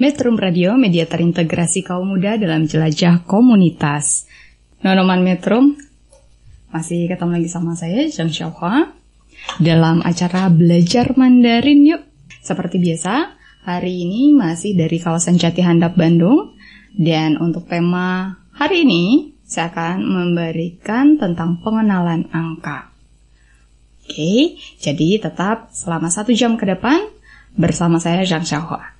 Metrum Radio, media terintegrasi kaum muda dalam jelajah komunitas. Nonoman Metrum, masih ketemu lagi sama saya, Zhang Xiaohua, dalam acara Belajar Mandarin Yuk. Seperti biasa, hari ini masih dari kawasan Jati Handap, Bandung. Dan untuk tema hari ini, saya akan memberikan tentang pengenalan angka. Oke, jadi tetap selama satu jam ke depan bersama saya Zhang Xiaohua.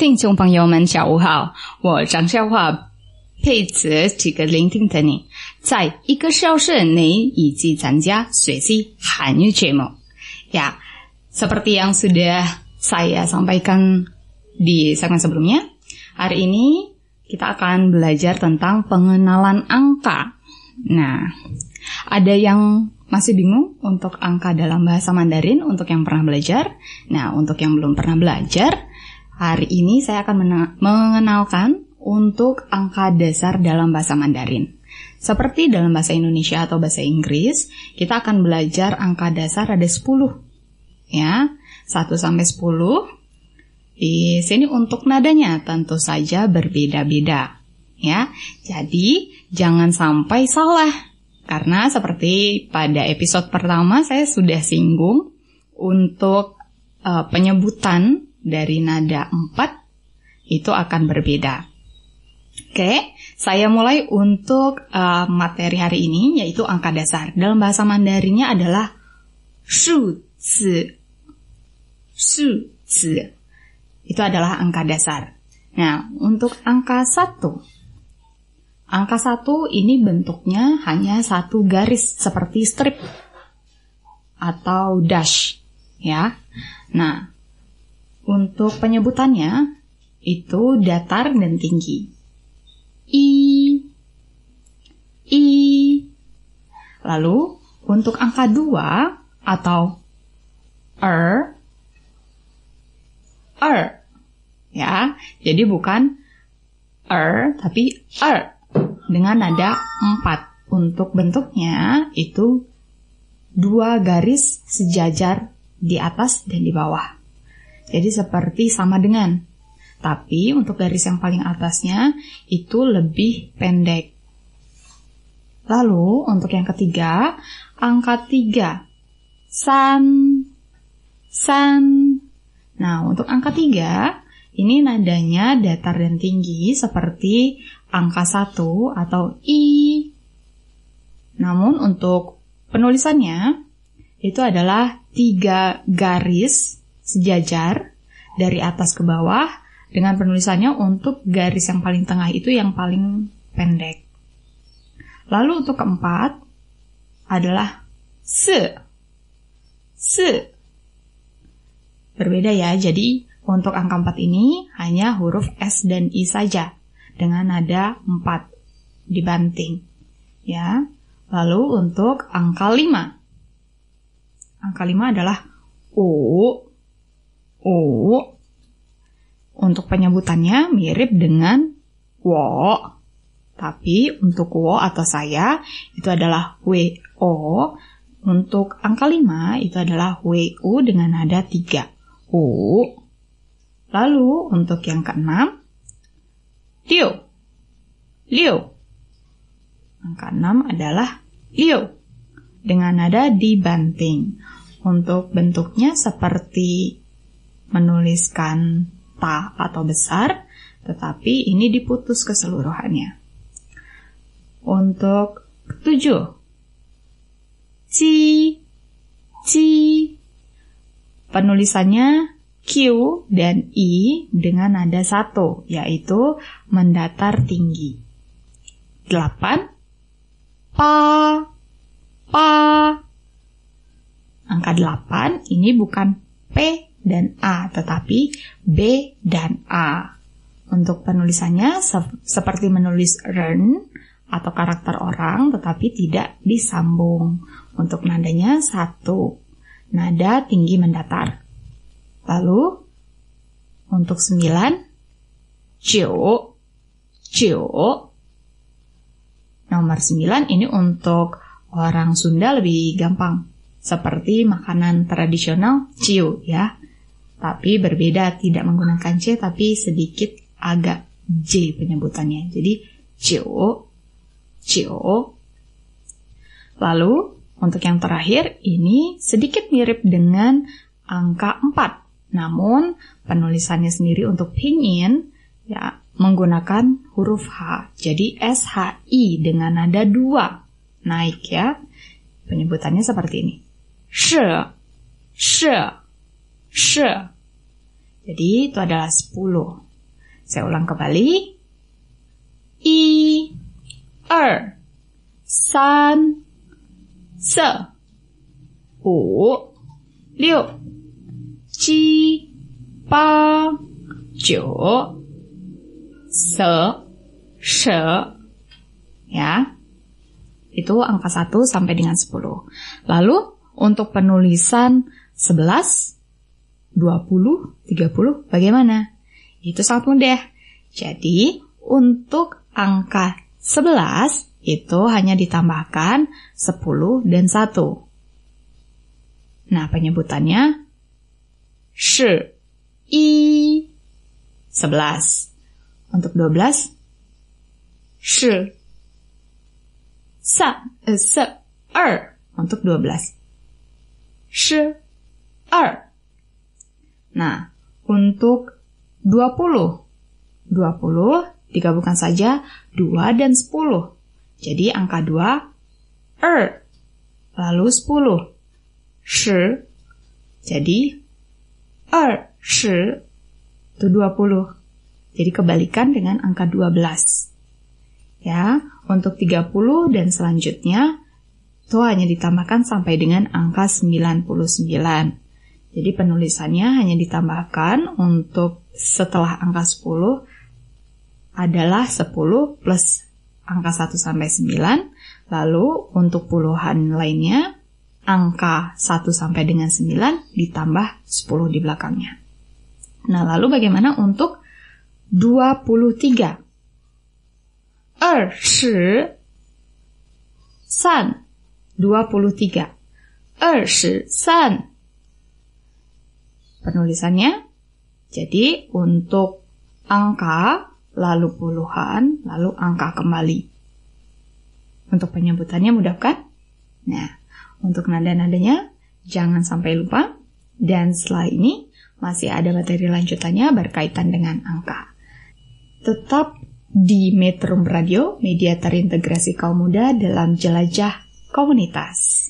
听众朋友们，下午好，我张笑话配此几个聆听的你，在一个小时内以及参加学习韩语节目。Ya, seperti yang sudah saya sampaikan di segmen sebelumnya, hari ini kita akan belajar tentang pengenalan angka. Nah, ada yang masih bingung untuk angka dalam bahasa Mandarin untuk yang pernah belajar. Nah, untuk yang belum pernah belajar, hari ini saya akan mengenalkan untuk angka dasar dalam bahasa Mandarin. Seperti dalam bahasa Indonesia atau bahasa Inggris, kita akan belajar angka dasar ada 10. Ya, 1 sampai 10. Di sini untuk nadanya tentu saja berbeda-beda. Ya, jadi jangan sampai salah. Karena seperti pada episode pertama saya sudah singgung untuk eh, penyebutan dari nada 4 itu akan berbeda. Oke, saya mulai untuk eh, materi hari ini yaitu angka dasar. Dalam bahasa Mandarinnya adalah shu zi. Shu zi. Itu adalah angka dasar. Nah, untuk angka 1 Angka satu ini bentuknya hanya satu garis seperti strip atau dash, ya. Nah, untuk penyebutannya itu datar dan tinggi. I, I. Lalu untuk angka dua atau er, er, ya. Jadi bukan er tapi er dengan nada 4. Untuk bentuknya itu dua garis sejajar di atas dan di bawah. Jadi seperti sama dengan. Tapi untuk garis yang paling atasnya itu lebih pendek. Lalu untuk yang ketiga, angka 3. San. San. Nah, untuk angka 3 ini nadanya datar dan tinggi seperti angka 1 atau I. Namun untuk penulisannya itu adalah tiga garis sejajar dari atas ke bawah dengan penulisannya untuk garis yang paling tengah itu yang paling pendek. Lalu untuk keempat adalah se. Se. Berbeda ya, jadi untuk angka 4 ini hanya huruf S dan I saja dengan nada 4 dibanting. Ya. Lalu untuk angka 5. Angka 5 adalah O. O. Untuk penyebutannya mirip dengan wo. Tapi untuk wo atau saya itu adalah wo. Untuk angka 5 itu adalah wu dengan nada 3. O. Lalu untuk yang keenam, liu. Liu. Angka 6 adalah liu. Dengan nada dibanting. Untuk bentuknya seperti menuliskan ta atau besar, tetapi ini diputus keseluruhannya. untuk tujuh. Ji, ji. Penulisannya Q dan I dengan nada satu, yaitu mendatar tinggi. Delapan. Pa, pa. Angka delapan ini bukan P dan A, tetapi B dan A. Untuk penulisannya sep- seperti menulis ren atau karakter orang, tetapi tidak disambung. Untuk nadanya satu, nada tinggi mendatar. Lalu untuk sembilan, jiu, jiu. Nomor sembilan ini untuk orang Sunda lebih gampang. Seperti makanan tradisional ciu ya. Tapi berbeda tidak menggunakan C tapi sedikit agak J penyebutannya. Jadi ciu, ciu. Lalu untuk yang terakhir ini sedikit mirip dengan angka 4. Namun penulisannya sendiri untuk pinyin ya menggunakan huruf H. Jadi SHI dengan nada 2 naik ya. Penyebutannya seperti ini. She, she, she. Jadi itu adalah 10. Saya ulang kembali. I, er, san, se, u, liu, ji, ba, jiu, se, she. Ya. Itu angka 1 sampai dengan 10. Lalu untuk penulisan 11, 20, 30 bagaimana? Itu sangat mudah. Jadi, untuk angka 11 itu hanya ditambahkan 10 dan 1. Nah, penyebutannya shi, i, 11. Untuk 12, shi, sa, eh, se, er. Untuk 12, shi, er. Nah, untuk 20. 20 digabungkan saja 2 dan 10. Jadi angka 2 er. Lalu 10 shi. Jadi er shi itu 20. Jadi kebalikan dengan angka 12. Ya, untuk 30 dan selanjutnya itu hanya ditambahkan sampai dengan angka 99. Jadi penulisannya hanya ditambahkan untuk setelah angka 10 adalah 10 plus angka 1 sampai 9. Lalu untuk puluhan lainnya angka 1 sampai dengan 9 ditambah 10 di belakangnya. Nah, lalu bagaimana untuk 23? Er, shi, san, 23. Er, shi, san, penulisannya. Jadi untuk angka, lalu puluhan, lalu angka kembali. Untuk penyebutannya mudah kan? Nah, untuk nada-nadanya jangan sampai lupa. Dan setelah ini masih ada materi lanjutannya berkaitan dengan angka. Tetap di Metro Radio, media terintegrasi kaum muda dalam jelajah komunitas.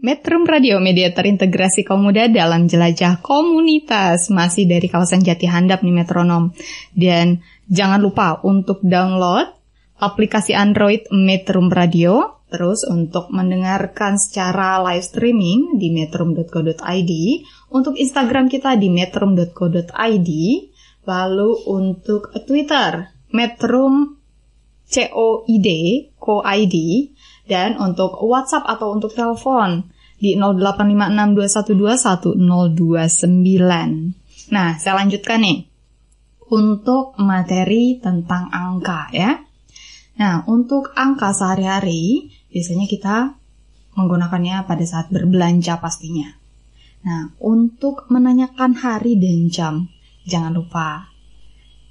Metrum Radio, media terintegrasi kaum muda dalam jelajah komunitas. Masih dari kawasan Jati Handap nih metronom. Dan jangan lupa untuk download aplikasi Android Metrum Radio. Terus untuk mendengarkan secara live streaming di metrum.co.id. Untuk Instagram kita di metrum.co.id. Lalu untuk Twitter, Metrum COID, COID, dan untuk WhatsApp atau untuk telepon di 0856211029. Nah, saya lanjutkan nih. Untuk materi tentang angka ya. Nah, untuk angka sehari-hari biasanya kita menggunakannya pada saat berbelanja pastinya. Nah, untuk menanyakan hari dan jam, jangan lupa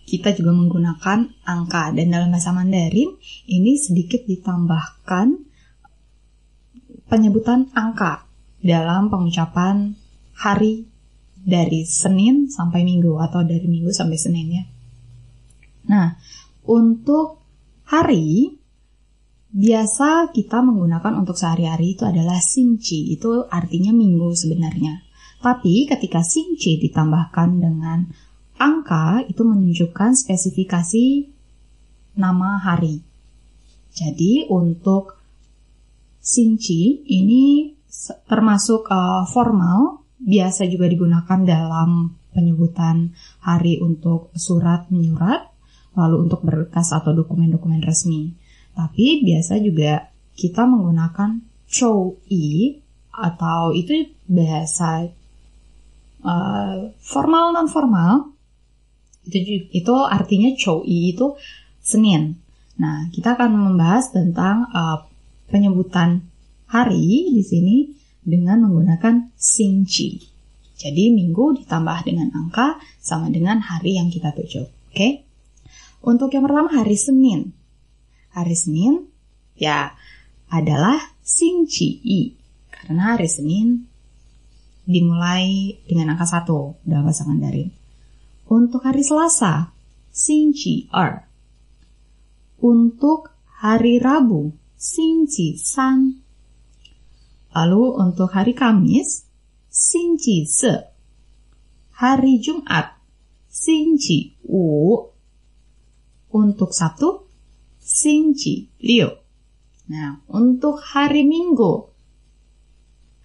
kita juga menggunakan angka dan dalam bahasa Mandarin ini sedikit ditambahkan penyebutan angka dalam pengucapan hari dari Senin sampai Minggu atau dari Minggu sampai Senin ya. Nah, untuk hari biasa kita menggunakan untuk sehari-hari itu adalah sinci, itu artinya minggu sebenarnya. Tapi ketika sinci ditambahkan dengan angka itu menunjukkan spesifikasi nama hari. Jadi untuk sinci ini termasuk uh, formal, biasa juga digunakan dalam penyebutan hari untuk surat menyurat, lalu untuk berkas atau dokumen-dokumen resmi. Tapi biasa juga kita menggunakan chow i atau itu bahasa uh, formal non formal itu itu artinya chow i itu Senin. Nah kita akan membahas tentang uh, penyebutan hari di sini dengan menggunakan sinci. Jadi minggu ditambah dengan angka sama dengan hari yang kita tuju. Oke? Okay? Untuk yang pertama hari Senin. Hari Senin ya adalah sinci i. Karena hari Senin dimulai dengan angka satu dalam bahasa Mandarin. Untuk hari Selasa, sinci er. Untuk hari Rabu, sinci san. Lalu untuk hari Kamis, sinci se. Hari Jumat, sinci wu. Untuk Sabtu, sinci liu. Nah, untuk hari Minggu,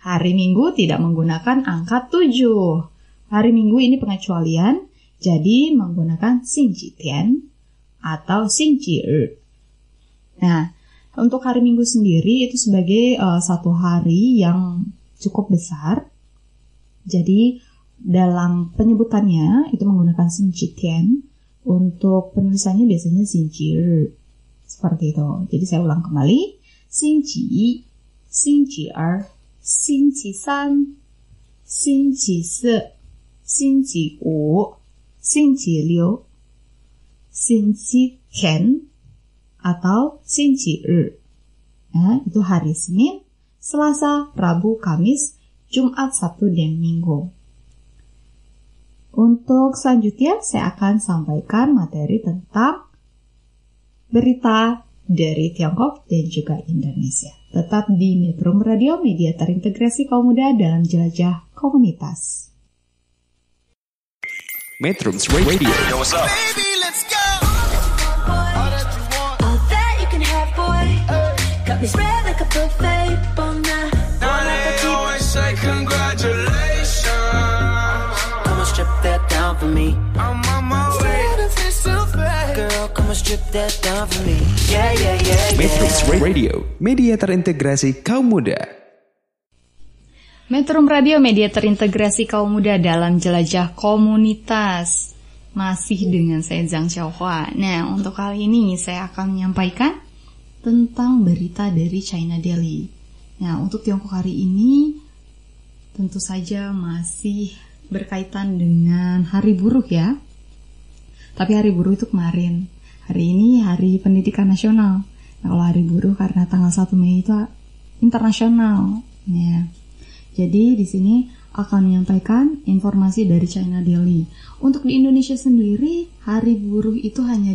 hari Minggu tidak menggunakan angka 7. Hari Minggu ini pengecualian, jadi menggunakan sinci tian atau sinci er. Nah, untuk hari Minggu sendiri itu sebagai uh, satu hari yang cukup besar. Jadi dalam penyebutannya itu menggunakan sinci tian. Untuk penulisannya biasanya sinci er. Seperti itu. Jadi saya ulang kembali. Sinci, sinci er, sinci san, sinci se, atau sinci er. Ya, itu hari Senin, Selasa, Rabu, Kamis, Jumat, Sabtu, dan Minggu. Untuk selanjutnya saya akan sampaikan materi tentang berita dari Tiongkok dan juga Indonesia. Tetap di Metro Radio, media terintegrasi kaum muda dalam jelajah komunitas. Metro Radio. Yo, what's up? Baby, Got me spread like a buffet. Bon Now they always say congratulations. Come and strip that down for me. I'm on my way. Girl, come and strip that down for me. Yeah, yeah, yeah, Metro yeah. Radio, media terintegrasi kaum muda. Metro Radio media terintegrasi kaum muda dalam jelajah komunitas. Masih dengan saya Zhang Xiaohua. Nah, untuk kali ini saya akan menyampaikan tentang berita dari China Daily. Nah, untuk Tiongkok hari ini tentu saja masih berkaitan dengan hari buruh ya. Tapi hari buruh itu kemarin. Hari ini hari pendidikan nasional. Nah, kalau hari buruh karena tanggal 1 Mei itu internasional. Ya. Jadi di sini akan menyampaikan informasi dari China Daily. Untuk di Indonesia sendiri, hari buruh itu hanya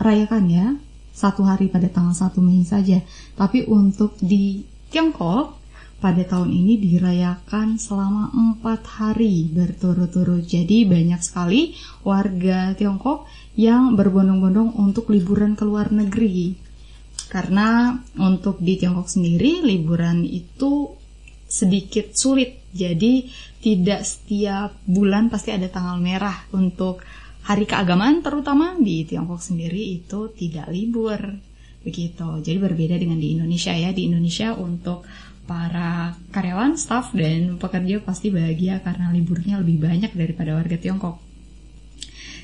dirayakan ya, satu hari pada tanggal 1 Mei saja. Tapi untuk di Tiongkok, pada tahun ini dirayakan selama empat hari berturut-turut. Jadi banyak sekali warga Tiongkok yang berbondong-bondong untuk liburan ke luar negeri. Karena untuk di Tiongkok sendiri liburan itu sedikit sulit. Jadi tidak setiap bulan pasti ada tanggal merah untuk hari keagamaan terutama di Tiongkok sendiri itu tidak libur. Begitu. Jadi berbeda dengan di Indonesia ya. Di Indonesia untuk para karyawan, staff dan pekerja pasti bahagia karena liburnya lebih banyak daripada warga Tiongkok.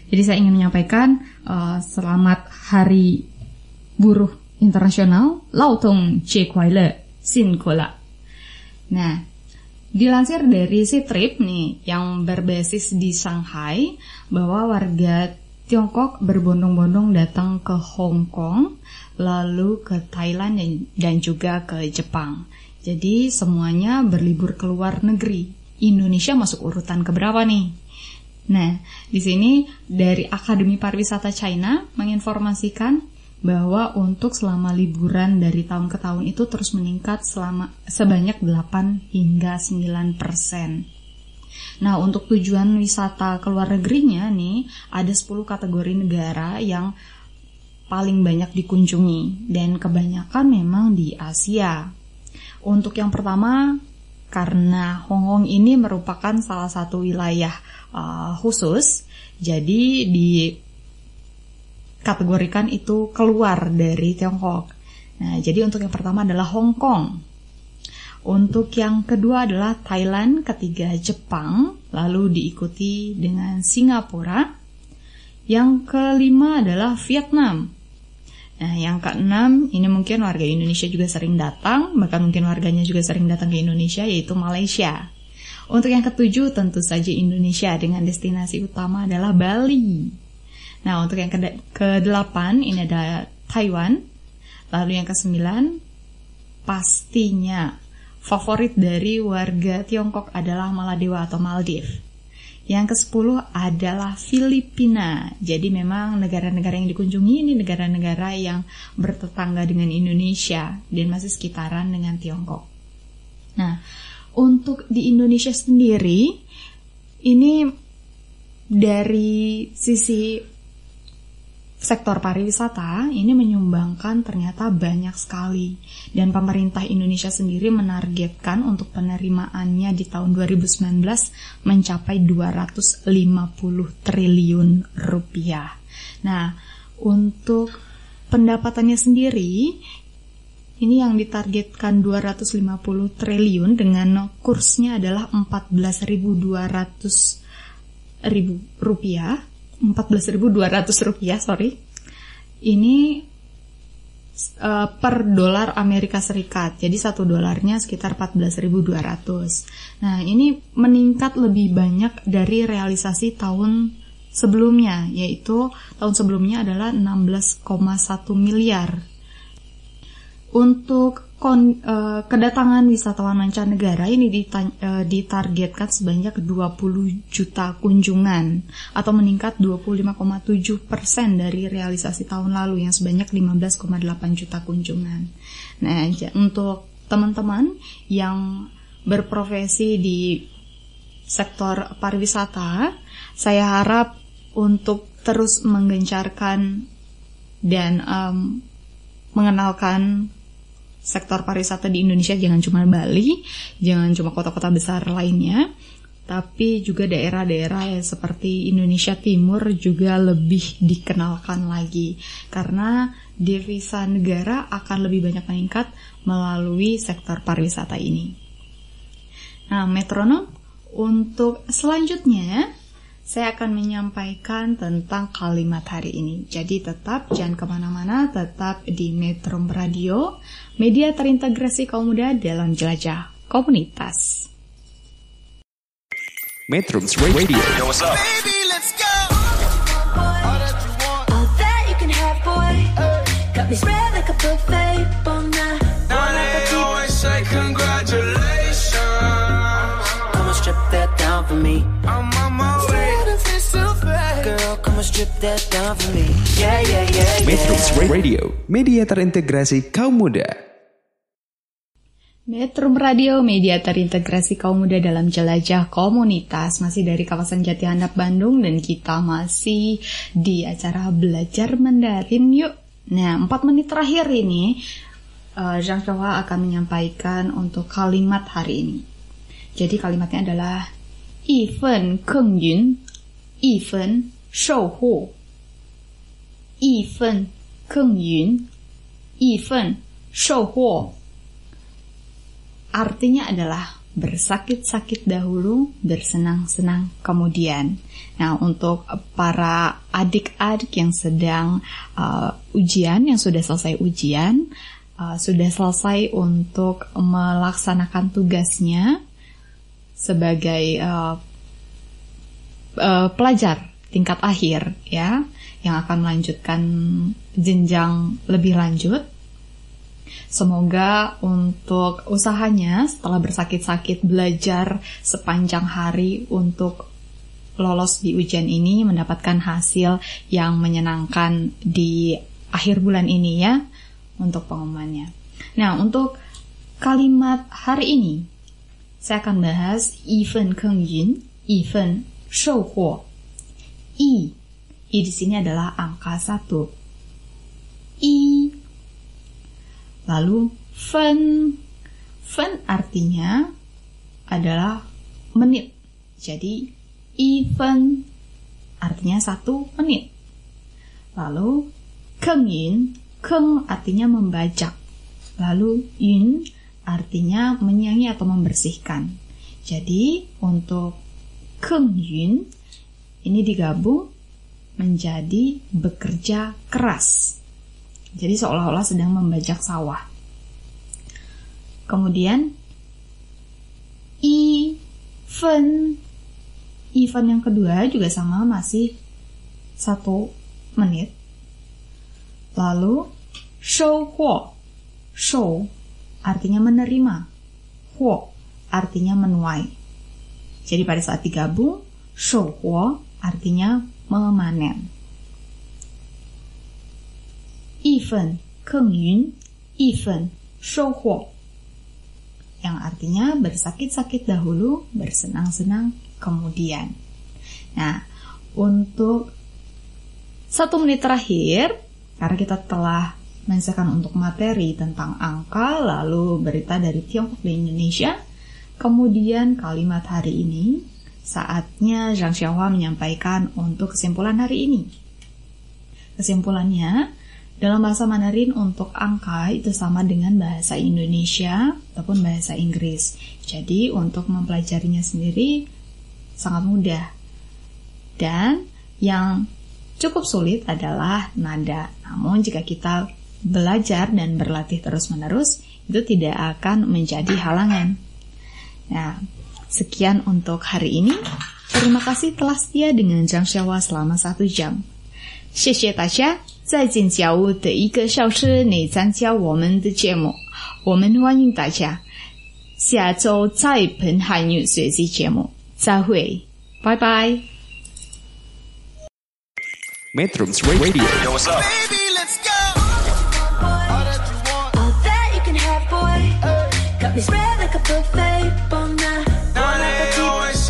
Jadi saya ingin menyampaikan uh, selamat hari buruh internasional Lautong Jie Kuai Le Xin Kola. Nah, dilansir dari si Trip nih yang berbasis di Shanghai bahwa warga Tiongkok berbondong-bondong datang ke Hong Kong, lalu ke Thailand dan, dan juga ke Jepang. Jadi semuanya berlibur ke luar negeri. Indonesia masuk urutan keberapa nih? Nah, di sini dari Akademi Pariwisata China menginformasikan bahwa untuk selama liburan dari tahun ke tahun itu terus meningkat selama sebanyak 8 hingga 9 persen. Nah, untuk tujuan wisata ke luar negerinya nih, ada 10 kategori negara yang paling banyak dikunjungi dan kebanyakan memang di Asia. Untuk yang pertama, karena Hong Kong ini merupakan salah satu wilayah uh, khusus, jadi di kategorikan itu keluar dari Tiongkok. Nah, jadi untuk yang pertama adalah Hong Kong. Untuk yang kedua adalah Thailand, ketiga Jepang, lalu diikuti dengan Singapura. Yang kelima adalah Vietnam. Nah, yang keenam ini mungkin warga Indonesia juga sering datang, bahkan mungkin warganya juga sering datang ke Indonesia yaitu Malaysia. Untuk yang ketujuh tentu saja Indonesia dengan destinasi utama adalah Bali. Nah, untuk yang ke-8 ini ada Taiwan. Lalu yang ke-9 pastinya favorit dari warga Tiongkok adalah Maladewa atau Maldives. Yang ke-10 adalah Filipina. Jadi memang negara-negara yang dikunjungi ini negara-negara yang bertetangga dengan Indonesia dan masih sekitaran dengan Tiongkok. Nah, untuk di Indonesia sendiri ini dari sisi sektor pariwisata ini menyumbangkan ternyata banyak sekali dan pemerintah Indonesia sendiri menargetkan untuk penerimaannya di tahun 2019 mencapai 250 triliun rupiah. Nah, untuk pendapatannya sendiri ini yang ditargetkan 250 triliun dengan kursnya adalah 14.200 ribu rupiah 14.200 rupiah sorry. Ini uh, per dolar Amerika Serikat. Jadi satu dolarnya sekitar 14.200 nah ini meningkat lebih banyak dari realisasi tahun sebelumnya yaitu tahun sebelumnya adalah 16,1 miliar. Untuk kon, uh, kedatangan wisatawan mancanegara ini dita, uh, ditargetkan sebanyak 20 juta kunjungan atau meningkat 25,7 persen dari realisasi tahun lalu yang sebanyak 15,8 juta kunjungan. Nah, untuk teman-teman yang berprofesi di sektor pariwisata, saya harap untuk terus menggencarkan dan um, mengenalkan sektor pariwisata di Indonesia jangan cuma Bali, jangan cuma kota-kota besar lainnya, tapi juga daerah-daerah yang seperti Indonesia Timur juga lebih dikenalkan lagi karena devisa negara akan lebih banyak meningkat melalui sektor pariwisata ini. Nah, metronom untuk selanjutnya saya akan menyampaikan tentang kalimat hari ini. Jadi tetap jangan ke mana-mana, tetap di Metro Radio, media terintegrasi kaum muda dalam jelajah komunitas. Metro Radio. Yo, what's up? Baby, let's go. All that you can have, boy. Got me spread like a buffet. Yeah, yeah, yeah, Metro yeah. Radio, media terintegrasi kaum muda. Metro Radio, media terintegrasi kaum muda dalam jelajah komunitas masih dari kawasan Jati Handap Bandung dan kita masih di acara belajar Mandarin yuk. Nah, 4 menit terakhir ini uh, Zhang Xiaohua akan menyampaikan untuk kalimat hari ini. Jadi kalimatnya adalah 一份耕耘，一分 收获。一份耕耘，一份收获。Artinya adalah bersakit-sakit dahulu, bersenang-senang kemudian. Nah, untuk para adik-adik yang sedang uh, ujian, yang sudah selesai ujian, uh, sudah selesai untuk melaksanakan tugasnya sebagai uh, uh, pelajar tingkat akhir, ya, yang akan melanjutkan jenjang lebih lanjut Semoga untuk usahanya setelah bersakit-sakit belajar sepanjang hari untuk lolos di ujian ini mendapatkan hasil yang menyenangkan di akhir bulan ini ya untuk pengumumannya. Nah, untuk kalimat hari ini saya akan bahas even keng yin, even shou huo. I, I di sini adalah angka satu. I Lalu fen, fen artinya adalah menit. Jadi even artinya satu menit. Lalu keng yin, keng artinya membajak. Lalu yin artinya menyanyi atau membersihkan. Jadi untuk keng yin ini digabung menjadi bekerja keras. Jadi seolah-olah sedang membajak sawah. Kemudian event event yang kedua juga sama masih satu menit. Lalu show huo show artinya menerima, huo artinya menuai. Jadi pada saat digabung, show huo artinya memanen. Yifen, keng yun, yifen, shouhuo. Yang artinya bersakit-sakit dahulu, bersenang-senang kemudian. Nah, untuk satu menit terakhir, karena kita telah menyelesaikan untuk materi tentang angka, lalu berita dari Tiongkok dan Indonesia, kemudian kalimat hari ini saatnya Zhang Xiaohua menyampaikan untuk kesimpulan hari ini. Kesimpulannya, dalam bahasa Mandarin untuk angka itu sama dengan bahasa Indonesia ataupun bahasa Inggris. Jadi untuk mempelajarinya sendiri sangat mudah. Dan yang cukup sulit adalah nada. Namun jika kita belajar dan berlatih terus-menerus, itu tidak akan menjadi halangan. Nah, sekian untuk hari ini. Terima kasih telah setia dengan Zhang Xiaowa selama satu jam. 谢谢大家。在进小屋的一个小时内参加我们的节目，我们欢迎大家下周再喷韩语学习节目，再会，拜拜。Metrums Radio Yo, what's up? Baby, let's go. All that you can have, boy. Got me spread like a buffet.